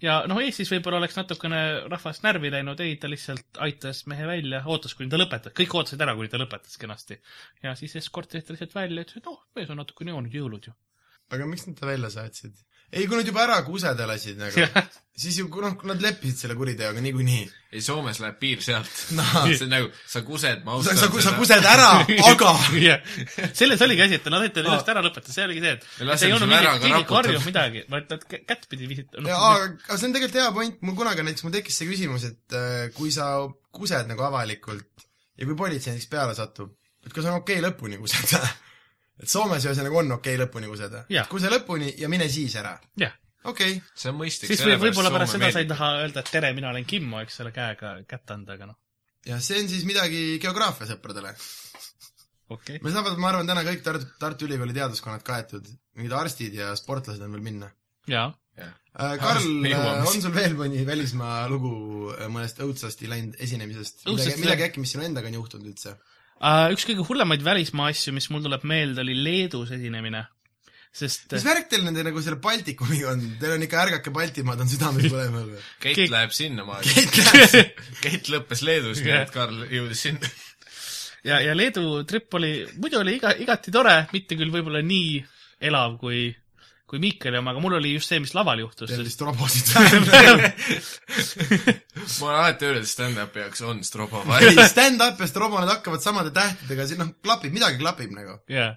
ja noh, Eestis võib-olla oleks natukene rahvast närvi läinud, ei, ta lihtsalt aitas mehe välja, ootas, kuni ta lõpetas, kõik ootasid ära, kuni ta lõpetas kenasti. ja siis eskort tehti lihtsalt välja, ütles, et noh, mees on natukene joonud, jõulud ju. aga miks nad ta välja saatsid? ei, kui nad juba ära kuseda lasid nagu, siis ju, noh, nad leppisid selle kuriteoga niikuinii. ei, Soomes läheb piir sealt Noh. see on nagu, sa kused, ma sa, austan sa, sa kused ära, aga jah, selles oligi asi, et nad aitasid ilusti ära lõpetada, see oligi see, et see ei olnud mingi, mingi karjuv midagi, vaid nad kä- kättpidi viisid ja, no,. aga aga see on tegelikult hea point, mul kunagi näiteks mul tekkis see küsimus, et äh, kui sa kused nagu avalikult ja kui politsei näiteks peale satub, et kas on okei okay lõpuni kuseda? et Soomes ühesõnaga on okei okay lõpuni kuseda Jah.. kuse lõpuni ja mine siis ära. jah, okei okay., see on mõistlik. siis võib, võib-olla pärast seda sa ei taha öelda, et tere, mina olen Kimmo, eks ole, käega kätt anda, aga noh, ja see on siis midagi geograafia sõpradele. okei okay.. me saavad, ma arvan, täna kõik Tartu, Tartu Ülikooli teaduskonnad kaetud, mingid arstid ja sportlased on veel minna. jaa, Äh, Karl jõuame on sul veel mõni välismaa lugu äh, mõnest õudsasti läinud esinemisest? Midagi, midagi äkki, mis sinu endaga on juhtunud üldse? uh,. üks kõige hullemaid välismaa asju, mis mul tuleb meelde, oli Leedus esinemine. sest mis värk teil nende nagu selle Baltikumiga on? Teil on ikka Ärgake Baltimaad on südames põlemal või? Keit läheb sinnamaale. Keit läheb, Keit lõppes Leedus, nii et Karl jõudis sinna. ja, ja Leedu trip oli, muidu oli iga, igati tore, mitte küll võib-olla nii elav kui, kui Miikali oma, aga mul oli just see, mis laval juhtus. teil vist robosid vähem. ma olen alati öelnud, et stand-up'i jaoks on Strobo vaja. stand-up ja Strobo, need hakkavad samade tähtedega, siin noh, klapib, midagi klapib nagu. jaa,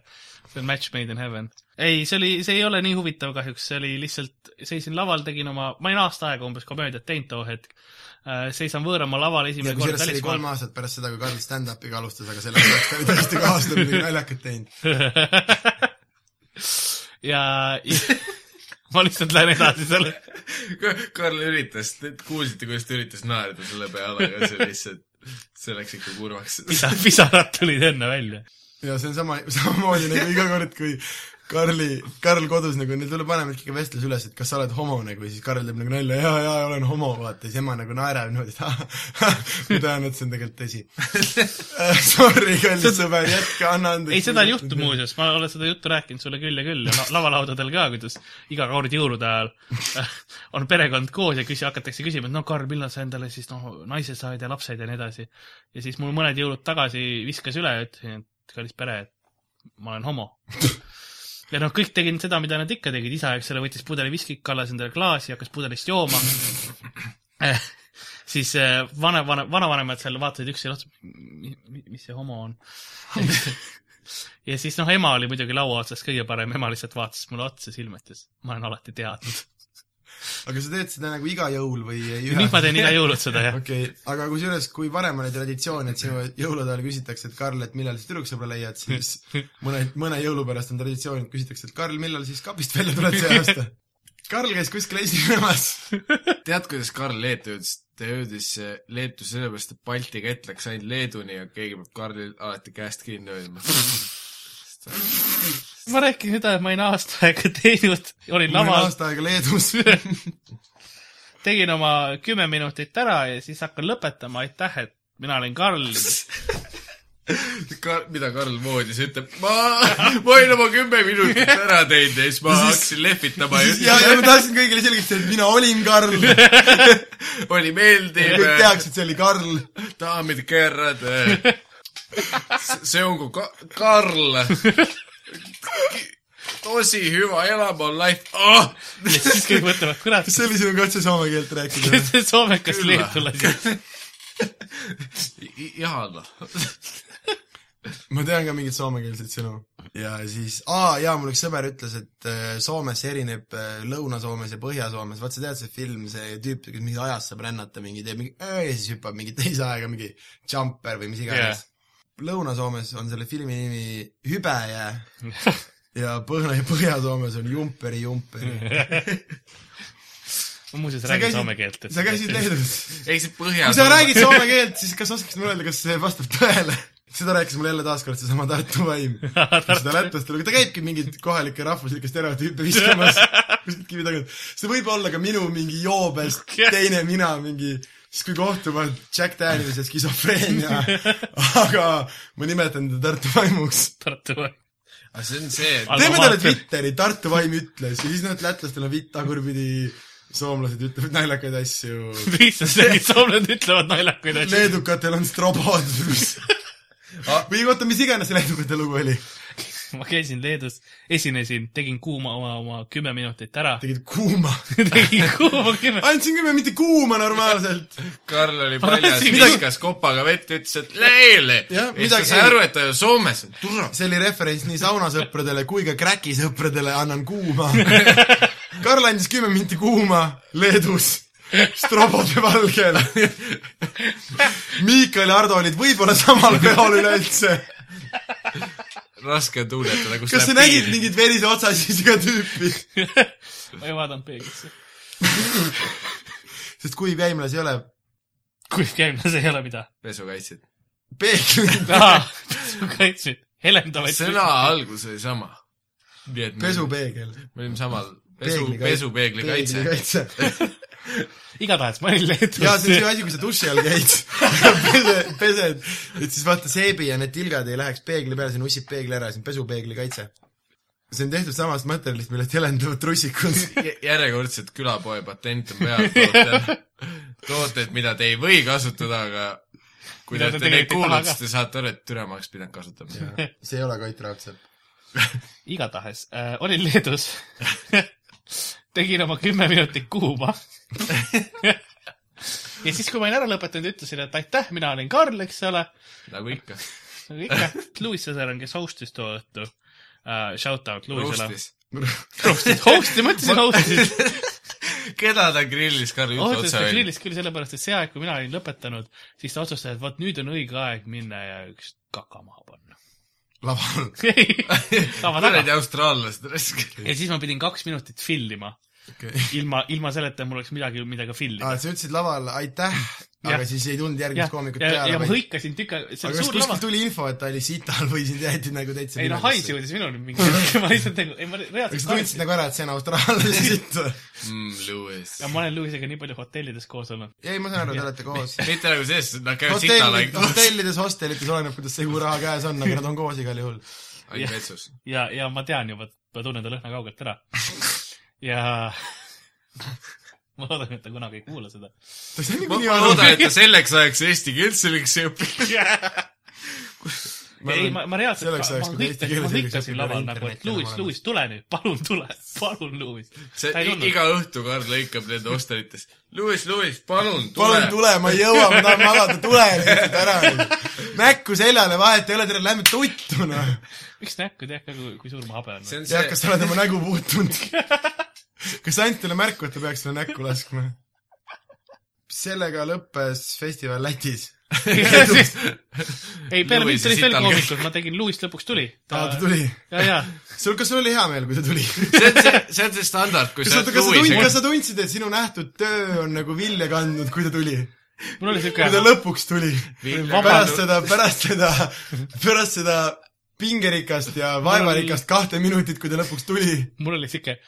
see on match made in heaven. ei, see oli, see ei ole nii huvitav kahjuks, see oli lihtsalt, seisin laval, tegin oma, ma olin aasta aega umbes komöödiat teinud too hetk. seisan võõramaa laval esimene kord kusjuures see oli kolm välismaal. aastat pärast seda, kui Karl stand-up'iga alustas, aga selle ajaks ta oli tõesti ka aastaid midagi naljakat teinud. ja, ma lihtsalt lähen edasi selle. Karl üritas, te kuulsite, kuidas ta üritas naerda selle peale, aga see lihtsalt, see läks ikka kurvaks. pisa, pisarad tulid enne välja. ja see on sama, samamoodi nagu iga kord, kui Karli, Karl kodus nagu, neil tuleb vanemalt ikka vestlus üles, et kas sa oled homo nagu ja siis Karl teeb nagu nalja, jaa, jaa, olen homo, vaata, siis ema nagu naerab niimoodi, et ah, ma tean, et see on tegelikult tõsi. Sorry, kallis sõber, jätka, anna andeks. ei, seda ei juhtu. muuseas, ma olen seda juttu rääkinud sulle küll ja küll ja la lavalaudadel ka, kuidas iga kord jõulude ajal on perekond koos ja küsi-, hakatakse küsima, et no Karl, millal sa endale siis noh, naise said ja lapsed ja nii edasi. ja siis mul mõned jõulud tagasi viskas üle ja ütlesin, et kallis pere, et ma olen homo. Ja noh, kõik tegid seda, mida nad ikka tegid, isa, eks ole, võttis pudeli viskit, kallas endale klaasi, hakkas pudelist jooma. siis eh, vana, vana, vanavanemad seal vaatasid üksteisele otsa, mis see homo on. ja siis noh, ema oli muidugi laua otsas kõige parem, ema lihtsalt vaatas mulle otsa silma, ütles, ma olen alati teadnud. Aga sa teed seda nagu iga jõul või nüüd ma teen iga jõulud seda, jah. okei okay., aga kusjuures, kui varem oli traditsioon, et sinu jõulude ajal küsitakse, et Karl, et millal sa tüdruksõbra leiad, siis mõne, mõne jõulu pärast on traditsioon, et küsitakse, et Karl, millal siis kapist välja tuled see aasta? Karl käis kuskil esinemas. tead, kuidas Karl Leetu jõudis? ta jõudis eh, Leetu sellepärast, et Balti kett läks ainult Leeduni ja keegi peab Karlil alati käest kinni hoidma. ma räägin seda, et ma olin aasta aega teinud, olin ma olen laval, aasta aega Leedus. tegin oma kümme minutit ära ja siis hakkan lõpetama, aitäh, et mina olen Karl. Kar-, mida Karl voodis ütleb, ma, ma olin oma kümme minutit ära teinud ja siis ma hakkasin lehvitama ja ja, ja ma tahtsin kõigile selgitada, et mina olin Karl. oli meeldiv kõik. teaks, et see oli Karl. daamid ja härrad. see on kui ka- Karl. Tosi hüva elama on life oh!. ja siis kõik mõtlevad, kurat, see oli sinu katse soome keelt rääkida? see soomekas Küll, leetulasi. jaa noh. ma tean ka mingeid soomekeelseid sõnu. ja siis, aa jaa, mul üks sõber ütles, et äh, Soomes erineb äh, Lõuna-Soomes ja Põhja-Soomes, vaat sa tead see film, see tüüp, kes mingi ajas saab rännata, mingi teeb mingi öö ja siis hüppab mingi teise aega, mingi jumper või mis iganes yeah.. Lõuna-Soomes on selle filmi nimi Hübeje ja Põhja, Põhja-Soomes on Jumperi Jumperi. ma muuseas Sa räägin käisid- soome keelt, sa käisid Leedus? ei, see põhja. kui sa räägid soome keelt, siis kas oskaksid mulle öelda, kas see vastab tõele? seda rääkis mulle jälle taaskord seesama Tartu vaim. seda lätlastele, ta käibki mingeid kohalikke rahvuslikke stereotüüpe viskamas kuskilt kivi tagant. see võib olla ka minu mingi joobest teine mina, mingi siis kui kohtuvad Jack Daniels ja skisofreenia, aga ma nimetan teda Tartu vaimuks. Tartu või? aga see on see, et teeme talle Twitteri, Tartu vaim ütles ja siis noh, lätlastel on vitt tagurpidi, soomlased ütlevad naljakaid asju, lihtsalt mingid soomlased ütlevad naljakaid asju. leedukatel on strobod või oota, mis iganes see leedukate lugu oli. ma käisin Leedus, esinesin, tegin kuuma oma, oma kümme minutit ära. tegid kuuma. tegin kuuma kümme. andsin kümme, mitte kuuma normaalselt. Karl oli paljas, viskas kopaga vett, ütles, et leele. Ja siis ta sai aru, et ta ju Soomes on, tule. see oli referents nii saunasõpradele kui ka Kräki sõpradele, annan kuuma. Karl andis kümme minti kuuma Leedus strobode valgel. Miikal ja Ardo olid võib-olla samal peol üleüldse. Raske on tunnetada, kus kas sa nägid mingit verise otsasisiga tüüpi? ma ei vaadanud peeglisse. sest kuiv jäimlas ei ole kuiv käimlas ei ole mida. pesukaitsid. peeglit, kaitsid, helendavaid. sõna algus oli sama. pesupeegel. me olime samal, pesu, pesupeegli kaitse. Igatahes ma olin Leedus. jaa, see on see asi, kui sa duši all käid, pesed, pesed, et siis vaata seebi ja need tilgad ei läheks peegli peale, see nussib peegli ära, see on pesupeegli kaitse. see on tehtud samast materjalist, millest helendavad trussikud. järjekordselt külapoe patent on peal tootel. tooted, mida te ei või kasutada, aga kui te olete neid kuulnud, siis te saate aru, et türa ma oleks pidanud kasutama. see ei ole Koit Raudsepp. igatahes äh, olin Leedus tegin oma kümme minutit kuuma ja siis, kui ma olin ära lõpetanud, ütlesin, et aitäh, mina olin Karl, eks ole. nagu ikka. nagu ikka, Louis Cesar on, kes host'is too õhtu uh,. Shout out Louisele. host'is, host'i, ma ütlesin host'is. keda ta grillis, Karl, ütle otse välja. grillis küll sellepärast, et see aeg, kui mina olin lõpetanud, siis ta otsustas, et vot nüüd on õige aeg minna ja üks kaka maha panna. laval. tava taga kuradi. austraallased raisk. ja siis ma pidin kaks minutit fillima okei. ilma, ilma selleta mul oleks midagi, mida ka fill aa, ida. sa ütlesid laval aitäh, aga Jah. siis ei tulnud ja järgmist, koomikut ja, ja ma peale, hõikasin tüka, see aga oli kas suur lava. tuli info, et ta oli sital või sind jäeti nagu täitsa ei no hais jõudis minuni mingi hetk, ma lihtsalt nagu, ei ma kas reaalselt sa tundsid nagu ära, et see on austraallase sitt või? mm,. Lewis. ja ma olen Lewisega nii palju hotellides koos olnud. ei, ma saan aru, te olete koos. mitte nagu selles, nad käivad hotellides, ainult koos. hotellides, hostelites, oleneb, kuidas see kuu raha käes on, aga nad on koos igal juhul. ainult vetsus. ja, ja ma tean juba, ma tunnen ta lõhna kaugelt ära. ja ma loodan, et ta kunagi ei kuula seda. ma ma loodan, et ta selleks ajaks eesti keelt selgeks ei õpi. ei, ma, ma reaalselt, ma hõikasin, ma hõikasin laval nagu, et olema Lewis, tule nüüd, palun tule, palun, Lewis. see iga õhtu Karl lõikab nende hostelites. Lewis, Lewis, palun palun tule. tule, ma ei jõua, ma tahan magada, tule lihtsalt ära. näkku seljale, vahet ei ole, tere, lähme tuttu, noh. miks näkku tead ka, kui, kui suur mu habe on tead, see kas, sa oled oma nägu puutunud? Kas sa andsid talle märku, et ta peaks sulle näkku laskma? sellega lõppes festival Lätis. ei, peale mind tulid veel koomikud, ma tegin, Lewis lõpuks tuli. aa, ta tuli. ja, ja, sul, kas sul oli hea meel, kui ta tuli? see on see, see on see standard, kui sa sa, oled kas sa tundsid, kas sa tundsid, et sinu nähtud töö on nagu vilja kandnud, kui ta tuli? mul oli siuke kui ta lõpuks tuli. Pärast seda, pärast seda, pärast seda pingerikast ja vaevarikast kahte minutit, kui ta lõpuks tuli. mul oli siuke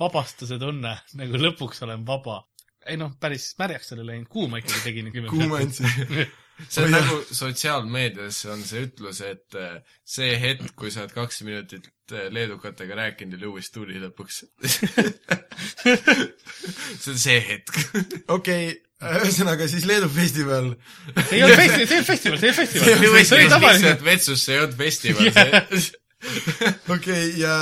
vabastuse tunne, nagu lõpuks olen vaba. ei noh, päris märjaks oli läinud, kuuma ikkagi tegin kümme kuuma andsin. see on nagu sotsiaalmeedias on see ütlus, et äh, see hetk, kui sa oled kaks minutit äh, leedukatega rääkinud ja Lewis tuli lõpuks. see on see hetk. okei, ühesõnaga siis Leedu festival. see ei olnud festival, see ei olnud festival, see oli festival. Lewis see oli tavaline. lihtsalt vetsus, see ei olnud festival, okei, ja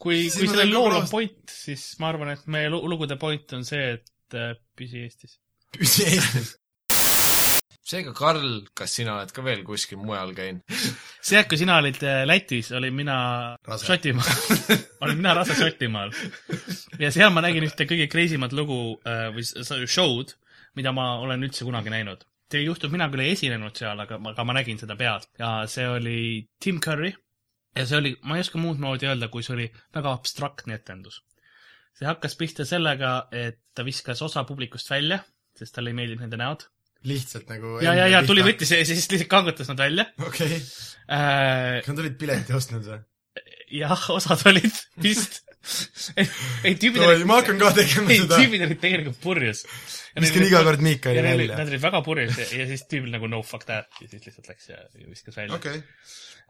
kui, kui sellel lool on point, siis ma arvan, et meie lu- lugude point on see, et äh, püsi Eestis. püsi Eestis. seega, Karl, kas sina oled ka veel kuskil mujal käinud? see aeg, kui sina olid äh, Lätis, olin mina Rase. Šotimaal. olin mina rase Šotimaal. ja seal ma nägin ühte kõige crazy mat lugu äh, või show'd, mida ma olen üldse kunagi näinud. see juhtub, mina küll ei esinenud seal, aga, aga ma nägin seda pealt ja see oli Tim Curry ja see oli, ma ei oska muud moodi öelda, kui see oli väga abstraktne etendus. see hakkas pihta sellega, et ta viskas osa publikust välja, sest talle ei meeldinud nende näod. lihtsalt nagu. ja, ja, ja tuli, võttis ja siis lihtsalt kangutas nad välja okei, äh,. kas nad olid pileti ostnud või? jah, osad olid vist. ei, tüübid olid, ma hakkan ka tegema ei, seda. tüübid olid tegelikult purjus. viskan iga kord Miikali välja Nad. olid väga purjus ja, ja siis tüübil nagu no fuck that ja siis lihtsalt läks ja ja viskas välja okei,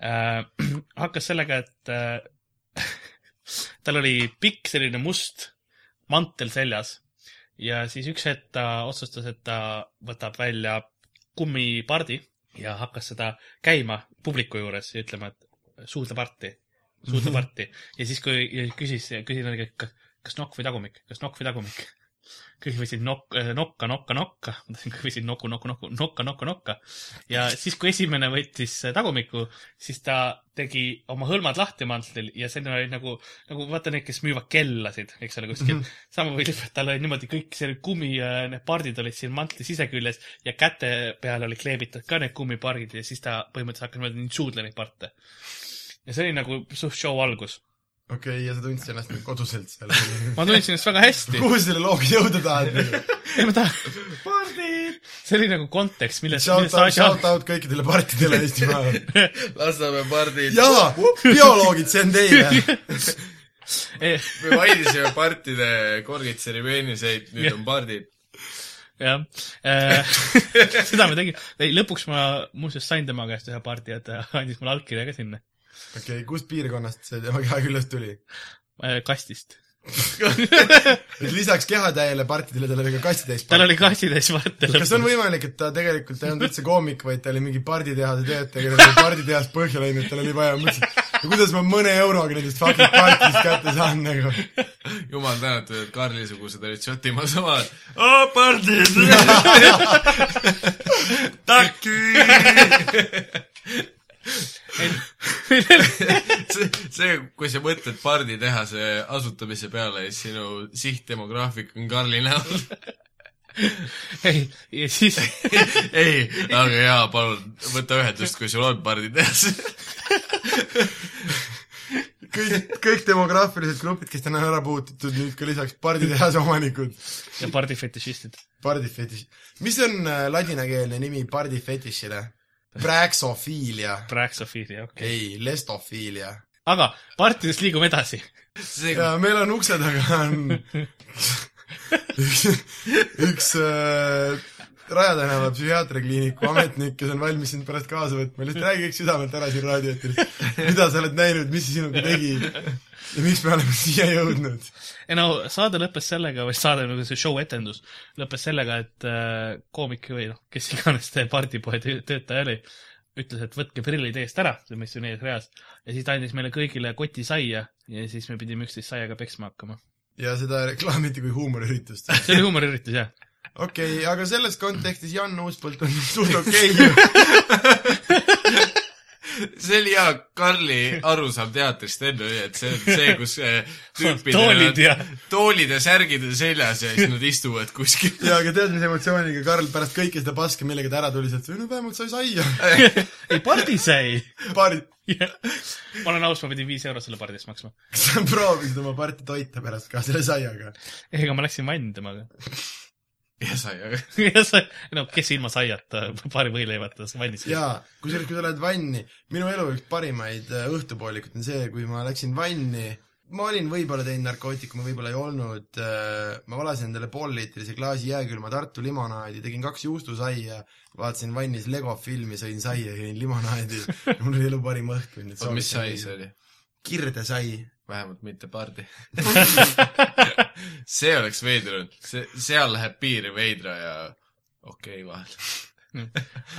äh. hakkas sellega, et äh, tal oli pikk selline must mantel seljas ja siis üks hetk ta otsustas, et ta võtab välja kummipardi ja hakkas seda käima publiku juures ja ütlema, et suudle parti, suudle parti. ja siis, kui ja küsis, küsin, kas, kas nokk või tagumik, kas nokk või tagumik. kõik võtsid nokk, nokka, nokka, nokka, ma tahtsin, kõik võtsid nokku, nokku, nokku, nokka, nokka, nokka. ja siis, kui esimene võttis tagumikku, siis ta tegi oma hõlmad lahti mantlil ja selline oli nagu, nagu vaata need, kes müüvad kellasid, eks ole, kuskil mm. -hmm. sama või tal oli niimoodi kõik see kummi, need pardid olid siin mantli siseküljes ja käte peale oli kleebitud ka need kummipardid ja siis ta põhimõtteliselt hakkas niimoodi suudle neid parte. Ja see oli nagu suht show algus. okei, ja sa tundsid ennast nagu koduselt seal. ma tundsin ennast väga hästi. kuhu sa selle looga jõuda tahad? ei, ma tahan. pardid. see oli nagu kontekst, millest, Shout out, shout out kõikidele partidele Eestimaal. Lasnamäe pardid. jaa, bioloogid, see on teile. Eh, me vaidlesime partide korgitseremoniiseid, nüüd on pardid. jah, seda me tegime. ei, lõpuks ma muuseas sain tema käest ühe pardi, et ta andis mulle allkirja ka sinna, okei, kust piirkonnast see tema keha küljest tuli? kastist. et lisaks kehatäiele partidele tal oli ka kastitäis tal oli kastitäis varte kas on võimalik, et ta tegelikult ei olnud üldse koomik, vaid ta oli mingi parditehase töötaja, kellel oli parditehas põhja läinud, tal oli vaja, mõtlesin, et kuidas ma mõne euroga nendest fucking partidest kätte saan nagu. jumal tänatud, et Karli-sugused olid Šotimaal samad. aa, pardid. taki. see, see, kui sa mõtled parditehase asutamise peale, siis sinu sihtdemograafik on Karli näol. ei, ja siis ei, aga jaa, palun võta ühendust, kui sul on parditehas. kõik, kõik demograafilised grupid, kes täna on ära puututud, nüüd ka lisaks parditehase omanikud. ja pardifetišistid. pardifetiš, mis on äh, ladinakeelne nimi pardifetišile? Praxophilia, Praxophilia, okei okay.. ei, lestofilia. aga partidest liigume edasi. ja meil on ukse taga on üks, üks äh, Raja tänava psühhiaatriakliiniku ametnik, kes on valmis sind pärast kaasa võtma, lihtsalt räägi kõik südamelt ära siin raadioeetris. mida sa oled näinud, mis see sinuga tegi ja miks me oleme siia jõudnud? ei no saade lõppes sellega, või saade nagu see show etendus lõppes sellega, et äh, koomik või noh, kes iganes see pardipoe tö- töötaja oli, ütles, et võtke prillid eest ära, mis on ees reas. ja siis ta andis meile kõigile koti saia ja siis me pidime üksteist saiaga peksma hakkama. ja seda reklaamiti kui huumoriüritust. see oli huumoriüritus, jah. Okei okay,, aga selles kontekstis Jan Uuspõld on suht okei okay. see oli hea Karli arusaam teatrist enne et see on see, kus äh, tüüpidel ja toolid ja särgid on seljas ja siis nad istuvad kuskil. ja aga tead, mis emotsiooniga Karl pärast kõike seda paska, millega ta ära tuli sealt, no vähemalt sai saia. ei, pardisei. paari, ma olen aus, ma pidin viis eurot selle pardi eest maksma. kas sa proovisid oma parti toita pärast ka selle saiaga? ega ma läksin vanni temaga. ja sai, aga ja sa, no kes ilma saiata paari võileivata vannis. jaa, kusjuures kui sa lähed vanni, minu elu üks parimaid äh, õhtupoolikuid on see, kui ma läksin vanni, ma olin võib-olla teinud narkootikume, võib-olla ei olnud, ma valasin endale poolliitrise klaasi jääkülma Tartu limonaadi, tegin kaks juustusaia, vaatasin vannis Lego filmi, sõin saia, jõin limonaadi. mul oli elu parim õhtu. mis sai see oli? kirdesai. Vähemalt mitte pardi. see oleks veider olnud, see, seal läheb piir veidra ja okei okay, vahel.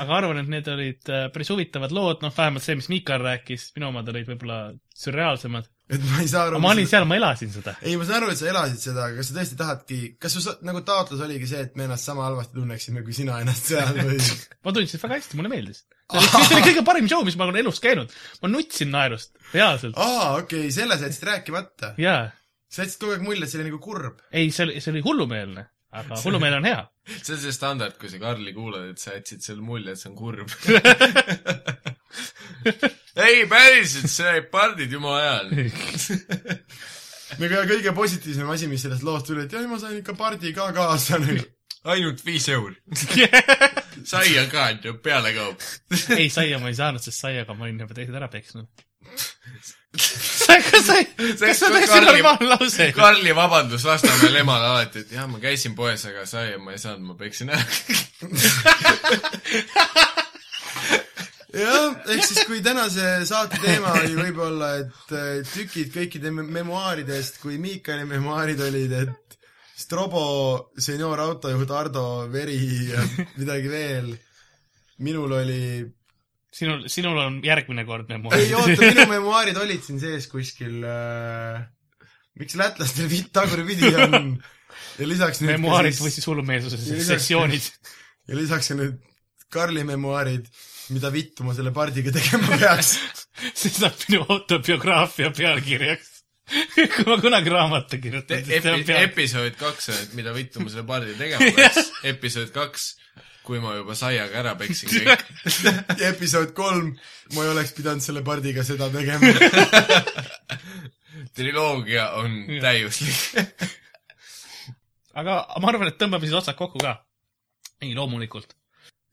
aga arvan, et need olid äh, päris huvitavad lood, noh, vähemalt see, mis Mikal rääkis, minu omad olid võib-olla sürreaalsemad. Et ma ei saa aru. ma olin seal, ma elasin seda. ei, ma saan aru, et sa elasid seda, aga kas sa tõesti tahadki, kas su nagu taotlus oligi see, et me ennast sama halvasti tunneksime, kui sina ennast seal või? ma tundsin seda väga hästi, mulle meeldis. see oli kõige parim show, mis ma olen elus käinud. ma nutsin naerust, reaalselt. aa, okei okay,, selle sa jätsid rääkimata. jaa. sa jätsid kogu aeg mulje, et see oli nagu kurb. ei, see oli, see oli hullumeelne. aga hullumeelne on hea. see on see standard, kui sa Karli kuulad, et sa jätsid selle mulje, et see on kurb. ei, päriselt, see oli pardid jumala ajal. aga kõige positiivsem asi, mis sellest loost tuli, et jah, ma sain ikka pardi ka kaasa nüüd. ainult viis euri. saia ka on ju, pealekaup. ei, saia ma ei saanud, sest saiaga ma olin juba teised ära peksnud. kas sa, kas on täiesti normaalne lause? Karli vabandus Lasnamäel emale alati, et jah, ma käisin poes, aga saia ma ei saanud, ma peksin ära. jah, ehk siis kui tänase saate teema oli võib-olla, et tükid kõikide me- memuaaridest, kui Miikali memuaarid olid, et Strobo, senior autojuht Ardo Veri ja midagi veel. minul oli, sinul, sinul on järgmine kord ei memuaar. oota, minu memuaarid olid siin sees kuskil äh,. miks lätlastel vitt tagurpidi on? ja lisaks nüüd memuaarid ka või siis hullumeelsuse sessioonid. ja lisaks on nüüd Karli memuaarid, mida vittu ma selle pardiga tegema peaks. see saab minu autobiograafia pealkirjaks. kui ma kunagi raamatu kirjutan, siis see on Epi, peal. episood kaks on, et mida vittu ma selle pardi tegema peaks. episood kaks, kui ma juba saiaga ära peksin kõik. episood kolm, ma ei oleks pidanud selle pardiga seda tegema. triloogia on täiuslik. aga ma arvan, et tõmbame siis otsad kokku ka. ei, loomulikult.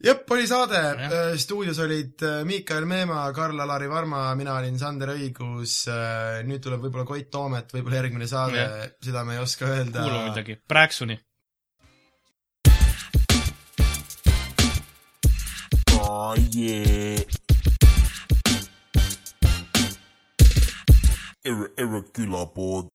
jep, oli saade Jah., stuudios olid äh, Miikael Meemaa, Karl-Alari Varma, mina olin Sander Õigus, nüüd tuleb võib-olla Koit Toomet, võib-olla järgmine saade Jah., seda me ei oska öelda. kuulame midagi. Praeksuni. Oh yeah. Ir- irregular board.